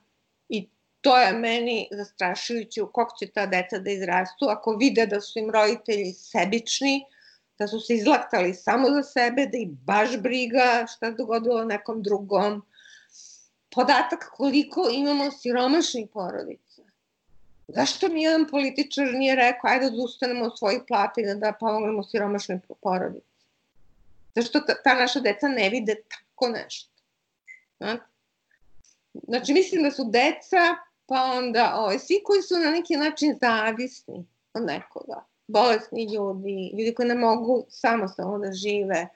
i to je meni zastrašujuće u kog će ta deca da izrastu ako vide da su im roditelji sebični, da su se izlaktali samo za sebe, da ih baš briga šta dogodilo nekom drugom. Podatak koliko imamo siromašnih porodica. Zašto mi jedan političar nije rekao ajde da ustanemo od svojih plata i da, da pomognemo siromašnoj porodici? Zašto ta naša deca ne vide tako nešto? Znači, mislim da su deca pa onda ovaj, svi koji su na neki način zavisni od nekoga, bolesni ljudi, ljudi koji ne mogu samostalno da žive,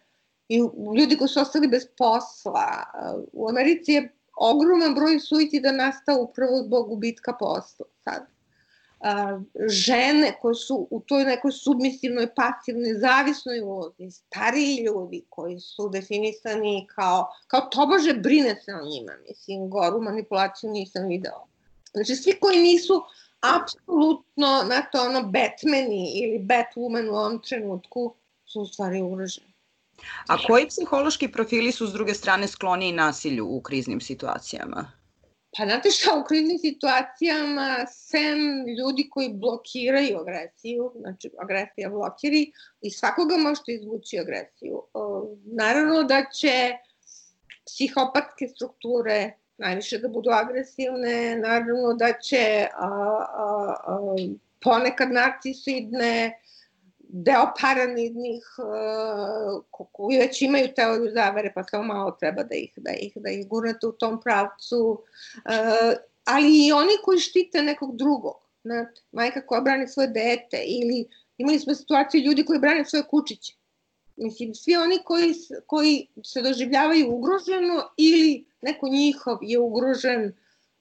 i ljudi koji su ostali bez posla. U Americi je ogroman broj suicida nastao upravo zbog gubitka posla sad. žene koje su u toj nekoj submisivnoj, pasivnoj, zavisnoj ulozi, stariji ljudi koji su definisani kao, kao tobože brine se o njima, mislim, goru manipulaciju nisam video. Znači, svi koji nisu apsolutno, znate, ono, Batmani ili Batwoman u ovom trenutku su u stvari ugroženi. A koji psihološki profili su s druge strane skloni i nasilju u kriznim situacijama? Pa znate šta, u kriznim situacijama, sem ljudi koji blokiraju agresiju, znači agresija blokiri, i svakoga možete izvući agresiju. Naravno da će psihopatske strukture najviše da budu agresivne, naravno da će a, a, a, ponekad narcisoidne, deo paranidnih koji već imaju teoriju zavere, pa samo malo treba da ih, da ih, da ih gurnete u tom pravcu, ali i oni koji štite nekog drugog, znate, majka koja brani svoje dete ili imali smo situaciju ljudi koji brane svoje kučiće. Mislim, svi oni koji, koji se doživljavaju ugroženo ili neko njihov je ugrožen,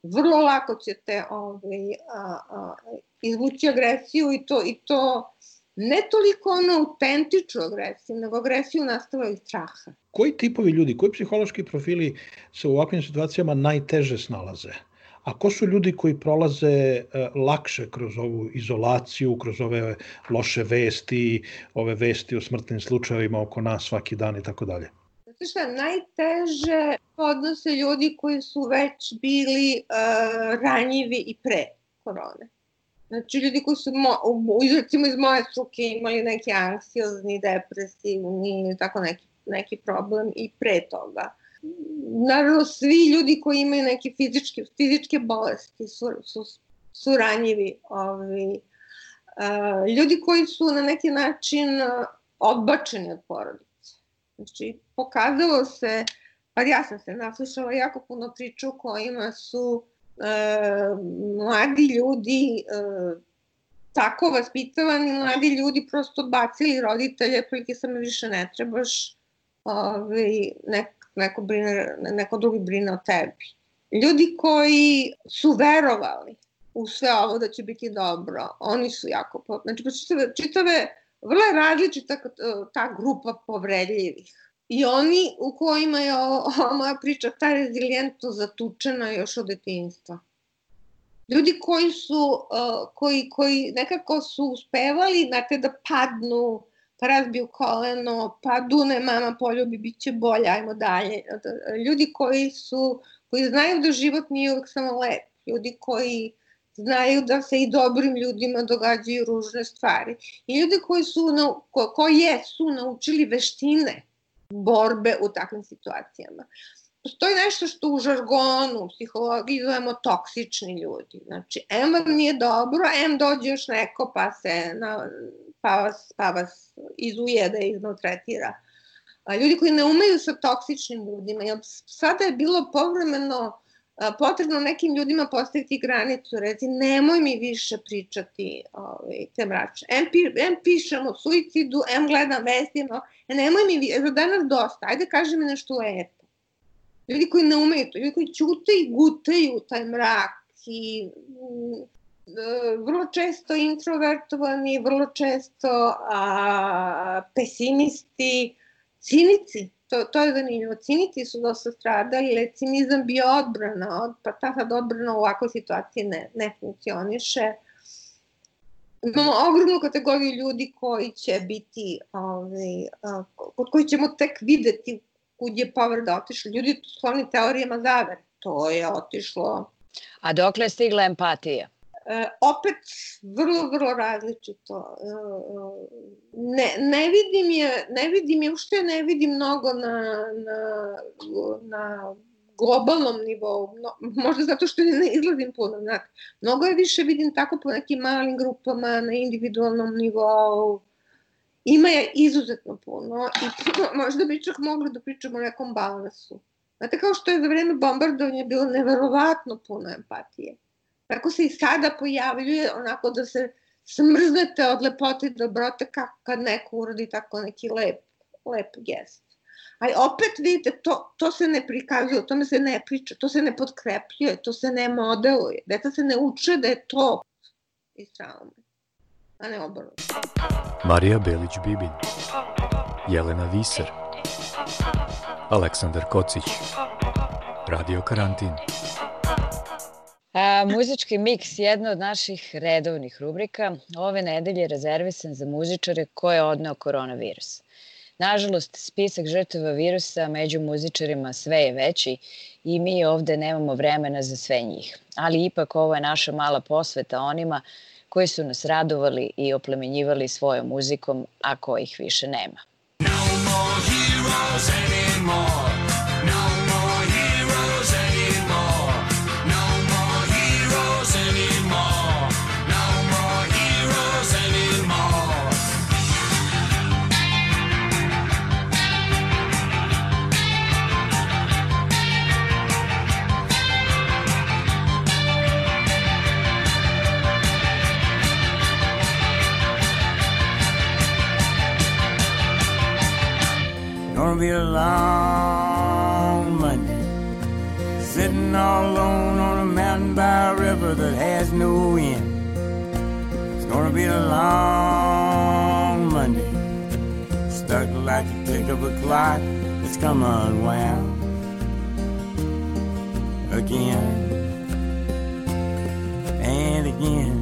vrlo lako ćete ovaj, a, a, izvući agresiju i to, i to ne toliko ono autentičnu agresiju, nego agresiju nastava iz straha. Koji tipovi ljudi, koji psihološki profili se u ovakvim situacijama najteže snalaze? A ko su ljudi koji prolaze e, lakše kroz ovu izolaciju, kroz ove loše vesti, ove vesti o smrtnim slučajevima oko nas svaki dan i tako dalje? Šta, najteže odnose ljudi koji su već bili uh, ranjivi i pre korone. Znači, ljudi koji su, mo, recimo iz moje struke, imali neki anksiozni, depresivni, tako neki, neki problem i pre toga. Naravno, svi ljudi koji imaju neke fizičke, fizičke bolesti su, su, su ranjivi. Ovi, uh, ljudi koji su na neki način odbačeni od porodice Znači, pokazalo se, pa ja sam se naslušala jako puno priča u kojima su e, mladi ljudi e, tako vaspitavani mladi ljudi prosto odbacili roditelje, prilike sam više ne trebaš, ovaj, nek, neko, brine, neko drugi brine o tebi. Ljudi koji su verovali u sve ovo da će biti dobro, oni su jako, znači pa čitave, čitave vrlo je različita ta grupa povredljivih. I oni u kojima je ova moja priča, ta rezilijentnost zatučena još od detinjstva ljudi koji su, uh, koji, koji nekako su uspevali, znate, da padnu, pa razbiju koleno, pa dune mama poljubi, bit će bolje, ajmo dalje. Ljudi koji su, koji znaju da život nije uvek samo lep, ljudi koji znaju da se i dobrim ljudima događaju ružne stvari. I ljudi koji su, ko, koji jesu naučili veštine borbe u takvim situacijama postoji nešto što u žargonu, u psihologiji zovemo toksični ljudi. Znači, M vam nije dobro, M dođe još neko pa se na, pa, vas, pa vas izujede iznotretira. Ljudi koji ne umeju sa toksičnim ljudima, sada je bilo povremeno potrebno nekim ljudima postaviti granicu, reci nemoj mi više pričati ovaj, te mračne. M, pi, M pišem o suicidu, M gledam vestima, nemoj mi, za danas dosta, ajde kaži mi nešto lepo ljudi koji ne umeju to, ljudi koji ćute i gutaju taj mrak i mm, e, vrlo često introvertovani, vrlo često a, pesimisti, cinici, to, to je zanimljivo. Cinici su dosta stradali, jer cinizam bio odbrana, od, pa ta sad odbrana u ovakvoj situaciji ne, ne funkcioniše. Imamo ogromnu kategoriju ljudi koji će biti, ovaj, kod koji ćemo tek videti kud je povreda otišla. Ljudi su skloni teorijama zavere. To je otišlo. A dokle stigla empatija? E, opet vrlo, vrlo različito. E, e, ne, ne vidim je, ne vidim je, ušte ne vidim mnogo na, na, na globalnom nivou, no, možda zato što ne izlazim puno, znak. Mnogo je više vidim tako po nekim malim grupama, na individualnom nivou, Ima je izuzetno puno i možda bi čak mogli da pričamo o nekom balansu. Znate, kao što je za vreme bombardovanja bilo neverovatno puno empatije. Tako se i sada pojavljuje onako da se smrznete od lepote i dobrote kad neko uradi tako neki lep, lep gest. Ali opet vidite, to, to se ne prikazuje, o tome se ne priča, to se ne podkrepljuje, to se ne modeluje. Deca se ne uče da je to iz traume a ne obrnuto. Marija Belić-Bibin, Jelena Viser, Aleksandar Kocić, Radio Karantin. A, muzički miks je jedna od naših redovnih rubrika. Ove nedelje je rezervisan za muzičare koje je odneo koronavirus. Nažalost, spisak žrtava virusa među muzičarima sve je veći i mi ovde nemamo vremena za sve njih. Ali ipak ovo je naša mala posveta onima koji su nas radovali i oplemenjivali svojom muzikom, a kojih više nema. No more heroes anymore. Gonna be a long Monday, sitting all alone on a mountain by a river that has no end. It's gonna be a long Monday, stuck like a tick of a clock that's come unwound again and again.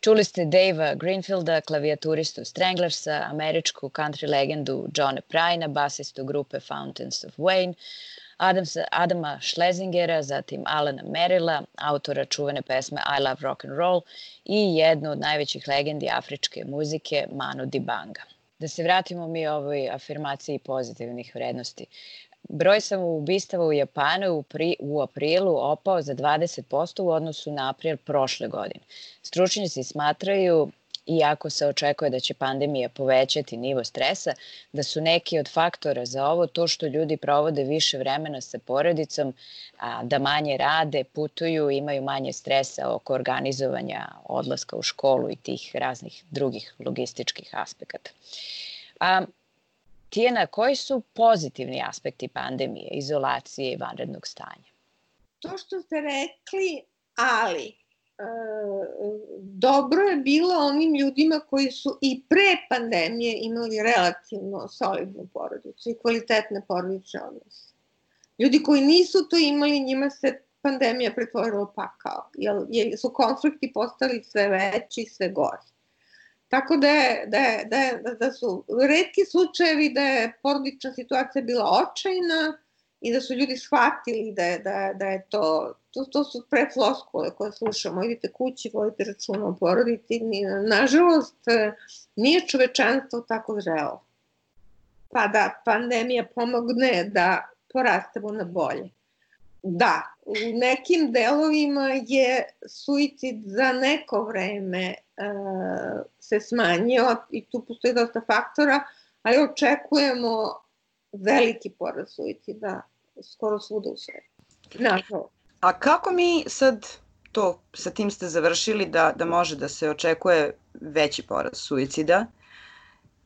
Čuli ste Dave Greenfielda, klavijaturistu Stranglersa, američku country legendu Johna Pryna, basistu grupe Fountains of Wayne, Adamsa, Adama Schlesingera, zatim Alana Merila, autora čuvene pesme I Love Rock and Roll i jednu od najvećih legendi afričke muzike Manu Dibanga. Da se vratimo mi ovoj afirmaciji pozitivnih vrednosti. Broj samoubistava u Japanu u, pri, u aprilu opao za 20% u odnosu na april prošle godine. Stručnjaci smatraju iako se očekuje da će pandemija povećati nivo stresa, da su neki od faktora za ovo to što ljudi provode više vremena sa porodicom, a, da manje rade, putuju, imaju manje stresa oko organizovanja odlaska u školu i tih raznih drugih logističkih aspekata. A, Tijena, koji su pozitivni aspekti pandemije, izolacije i vanrednog stanja? To što ste rekli, ali e, dobro je bilo onim ljudima koji su i pre pandemije imali relativno solidnu porodicu i kvalitetne porodične odnose. Ljudi koji nisu to imali, njima se pandemija pretvorila pakao, jer, su konflikti postali sve veći, sve gori. Tako da, je, da, je, da, je, da su redki slučajevi da je porodična situacija bila očajna i da su ljudi shvatili da je, da, da je to, to, to su pre floskule koje slušamo, idite kući, vodite računa o porodici. Nažalost, nije čovečanstvo tako zrelo. Pa da pandemija pomogne da porastemo na bolje. Da, u nekim delovima je suicid za neko vreme uh, se smanjio i tu postoji dosta faktora, ali očekujemo veliki porast suicida skoro svuda u svetu. Nažalost. A kako mi sad to, sa tim ste završili da, da može da se očekuje veći porast suicida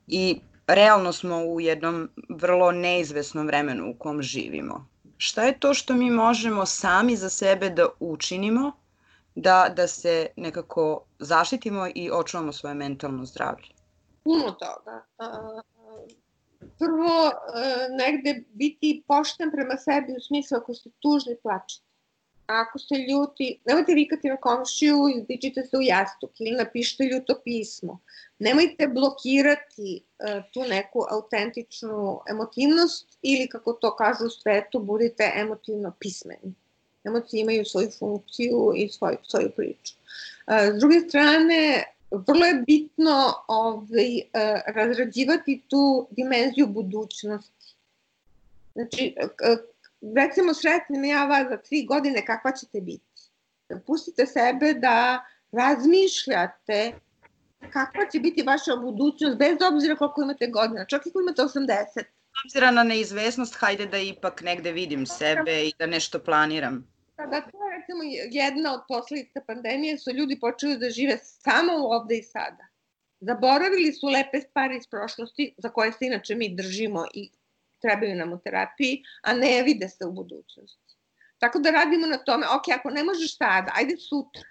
i realno smo u jednom vrlo neizvesnom vremenu u kom živimo šta je to što mi možemo sami za sebe da učinimo da, da se nekako zaštitimo i očuvamo svoje mentalno zdravlje? Puno toga. Prvo, negde biti pošten prema sebi u smislu ako ste tužni, plačite. Ako ste ljuti, nemojte vikati na komšiju i dičite se u jastuk ili napišite ljuto pismo. Nemojte blokirati uh, tu neku autentičnu emotivnost ili kako to kažu u svetu, budite emotivno pismeni. Emocije imaju svoju funkciju i svoju, svoju priču. Uh, s druge strane, vrlo je bitno ovaj, uh, razrađivati tu dimenziju budućnosti. Znači, recimo sretnem ja vas za tri godine kakva ćete biti. Pustite sebe da razmišljate kakva će biti vaša budućnost bez obzira koliko imate godina, čak i ako imate 80. obzira na neizvesnost, hajde da ipak negde vidim sebe i da nešto planiram. Da, da to je recimo jedna od posledica pandemije, su ljudi počeli da žive samo ovde i sada. Zaboravili su lepe stvari iz prošlosti, za koje se inače mi držimo i trebaju nam u terapiji, a ne vide se u budućnosti. Tako da radimo na tome, ok, ako ne možeš sada, ajde sutra.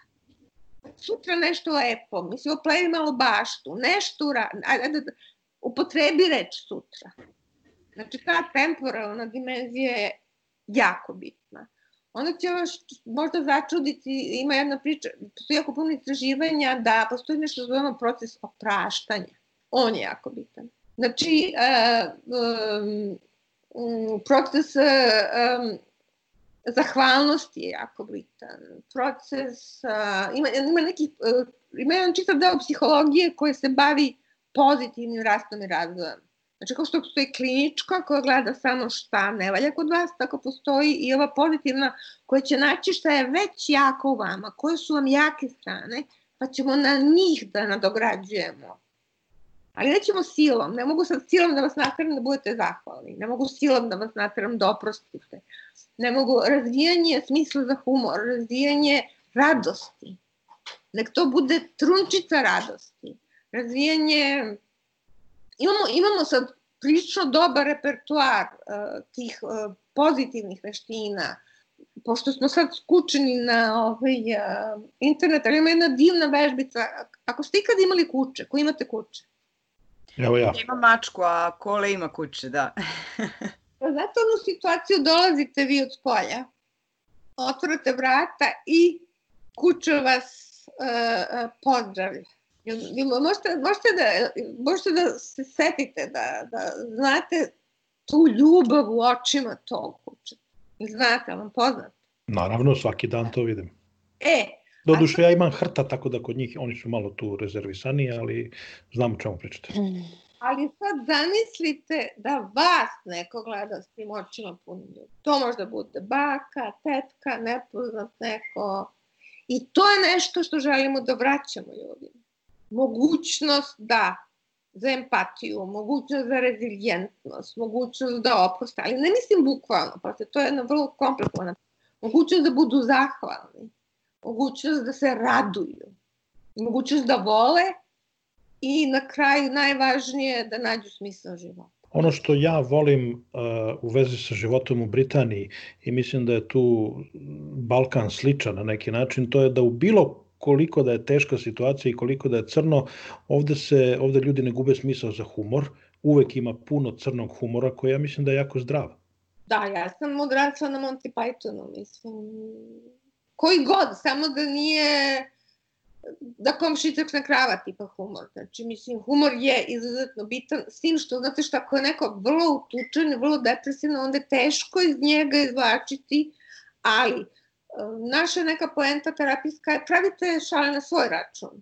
Sutra nešto lepo, mislim, oplevi malo baštu, nešto uradi, ajde, da, upotrebi reč sutra. Znači, ta temporalna dimenzija je jako bitna. Onda će vas možda začuditi, ima jedna priča, postoji jako puno istraživanja da postoji nešto zovemo proces opraštanja. On je jako bitan. Znači, uh, um, proces um, zahvalnosti je jako bitan. Proces, uh, ima, ima, nekih, uh, ima jedan čitav deo psihologije koji se bavi pozitivnim rastom i razvojem. Znači, kao što postoji klinička koja gleda samo šta ne valja kod vas, tako postoji i ova pozitivna koja će naći šta je već jako u vama, koje su vam jake strane, pa ćemo na njih da nadograđujemo Ali nećemo silom, ne mogu sad silom da vas nateram da budete zahvalni, ne mogu silom da vas nateram da oprostite, ne mogu razvijanje smisla za humor, razvijanje radosti, nek to bude trunčica radosti, razvijanje, imamo, imamo sad prilično dobar repertoar uh, tih uh, pozitivnih veština, pošto smo sad skučeni na ovaj, uh, internet, ali ima jedna divna vežbica, ako ste ikad imali kuće, ko imate kuće? Evo ja. Ima mačku, a kole ima kuće, da. Pa zato onu situaciju dolazite vi od spolja, otvorate vrata i kuća vas uh, pozdravlja. Možete, možete, da, možete da se setite, da, da znate tu ljubav u očima tog kuća. Znate, vam poznate. Naravno, svaki dan to vidim. E, Doduše, ja imam hrta, tako da kod njih oni su malo tu rezervisani, ali znam o čemu pričate. Ali sad zamislite da vas neko gleda s tim očima punim ljudi. To možda bude baka, tetka, nepoznat neko. I to je nešto što želimo da vraćamo ljudima. Mogućnost da za empatiju, mogućnost za rezilijentnost, mogućnost da oproste, ali ne mislim bukvalno, pa to je jedna vrlo komplikovana. Mogućnost da budu zahvalni, mogućnost da se raduju, mogućnost da vole i na kraju najvažnije da nađu smisao života. Ono što ja volim uh, u vezi sa životom u Britaniji i mislim da je tu Balkan sličan na neki način, to je da u bilo koliko da je teška situacija i koliko da je crno, ovde, se, ovde ljudi ne gube smisao za humor, uvek ima puno crnog humora koji ja mislim da je jako zdrav. Da, ja sam odrasla na Monty Pythonu, mislim. Koji god, samo da nije da komšitak na krava tipa humor. Znači, mislim, humor je izuzetno bitan, s tim što, znate šta, ako je neko vrlo utučen, vrlo depresivno, onda je teško iz njega izvlačiti, ali naša neka poenta terapijska je pravite šale na svoj račun.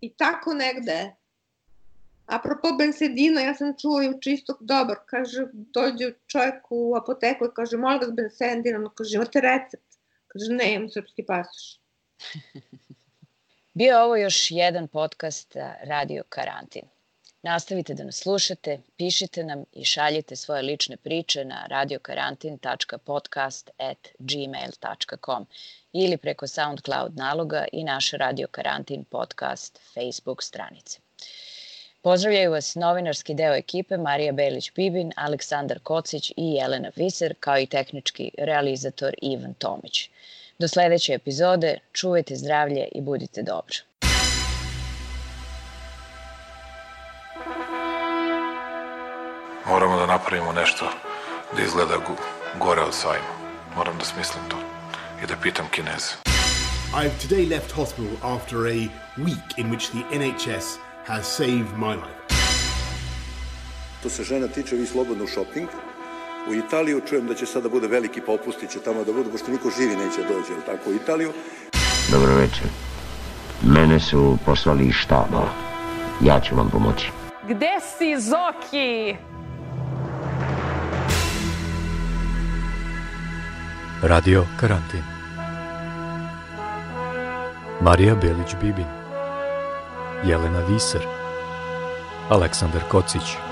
I tako negde. Apropo bensedina, ja sam čuo i u čistog dobar, kaže, dođe čovjek u apoteku i kaže, molim vas bensedina, kaže, imate recept? Kaže, ne, imam srpski pasoš. Bio ovo još jedan podcast Radio Karantin. Nastavite da nas slušate, pišite nam i šaljite svoje lične priče na radiokarantin.podcast.gmail.com ili preko SoundCloud naloga i naše Radio Karantin podcast Facebook stranice. Pozdravljaju vas novinarski deo ekipe Marija Belić-Bibin, Aleksandar Kocić i Jelena Viser, kao i tehnički realizator Ivan Tomić. Do sledeće epizode, čuvajte zdravlje i budite dobro. Moramo da napravimo nešto da izgleda gore od sajma. Moram da smislim to i da pitam Kineze. I've today left hospital after a week in which the NHS has saved my life. To se žena tiče, vi slobodno u shopping. U Italiju čujem da će sada bude veliki popusti, će tamo da bude, pošto niko živi neće dođe, ali tako, u Italiju. Dobro večer. Mene su poslali iz štaba. Ja ću vam pomoći. Gde si, Zoki? Radio Karantin Marija Belić-Bibin Jelena Viser Aleksandar Kocić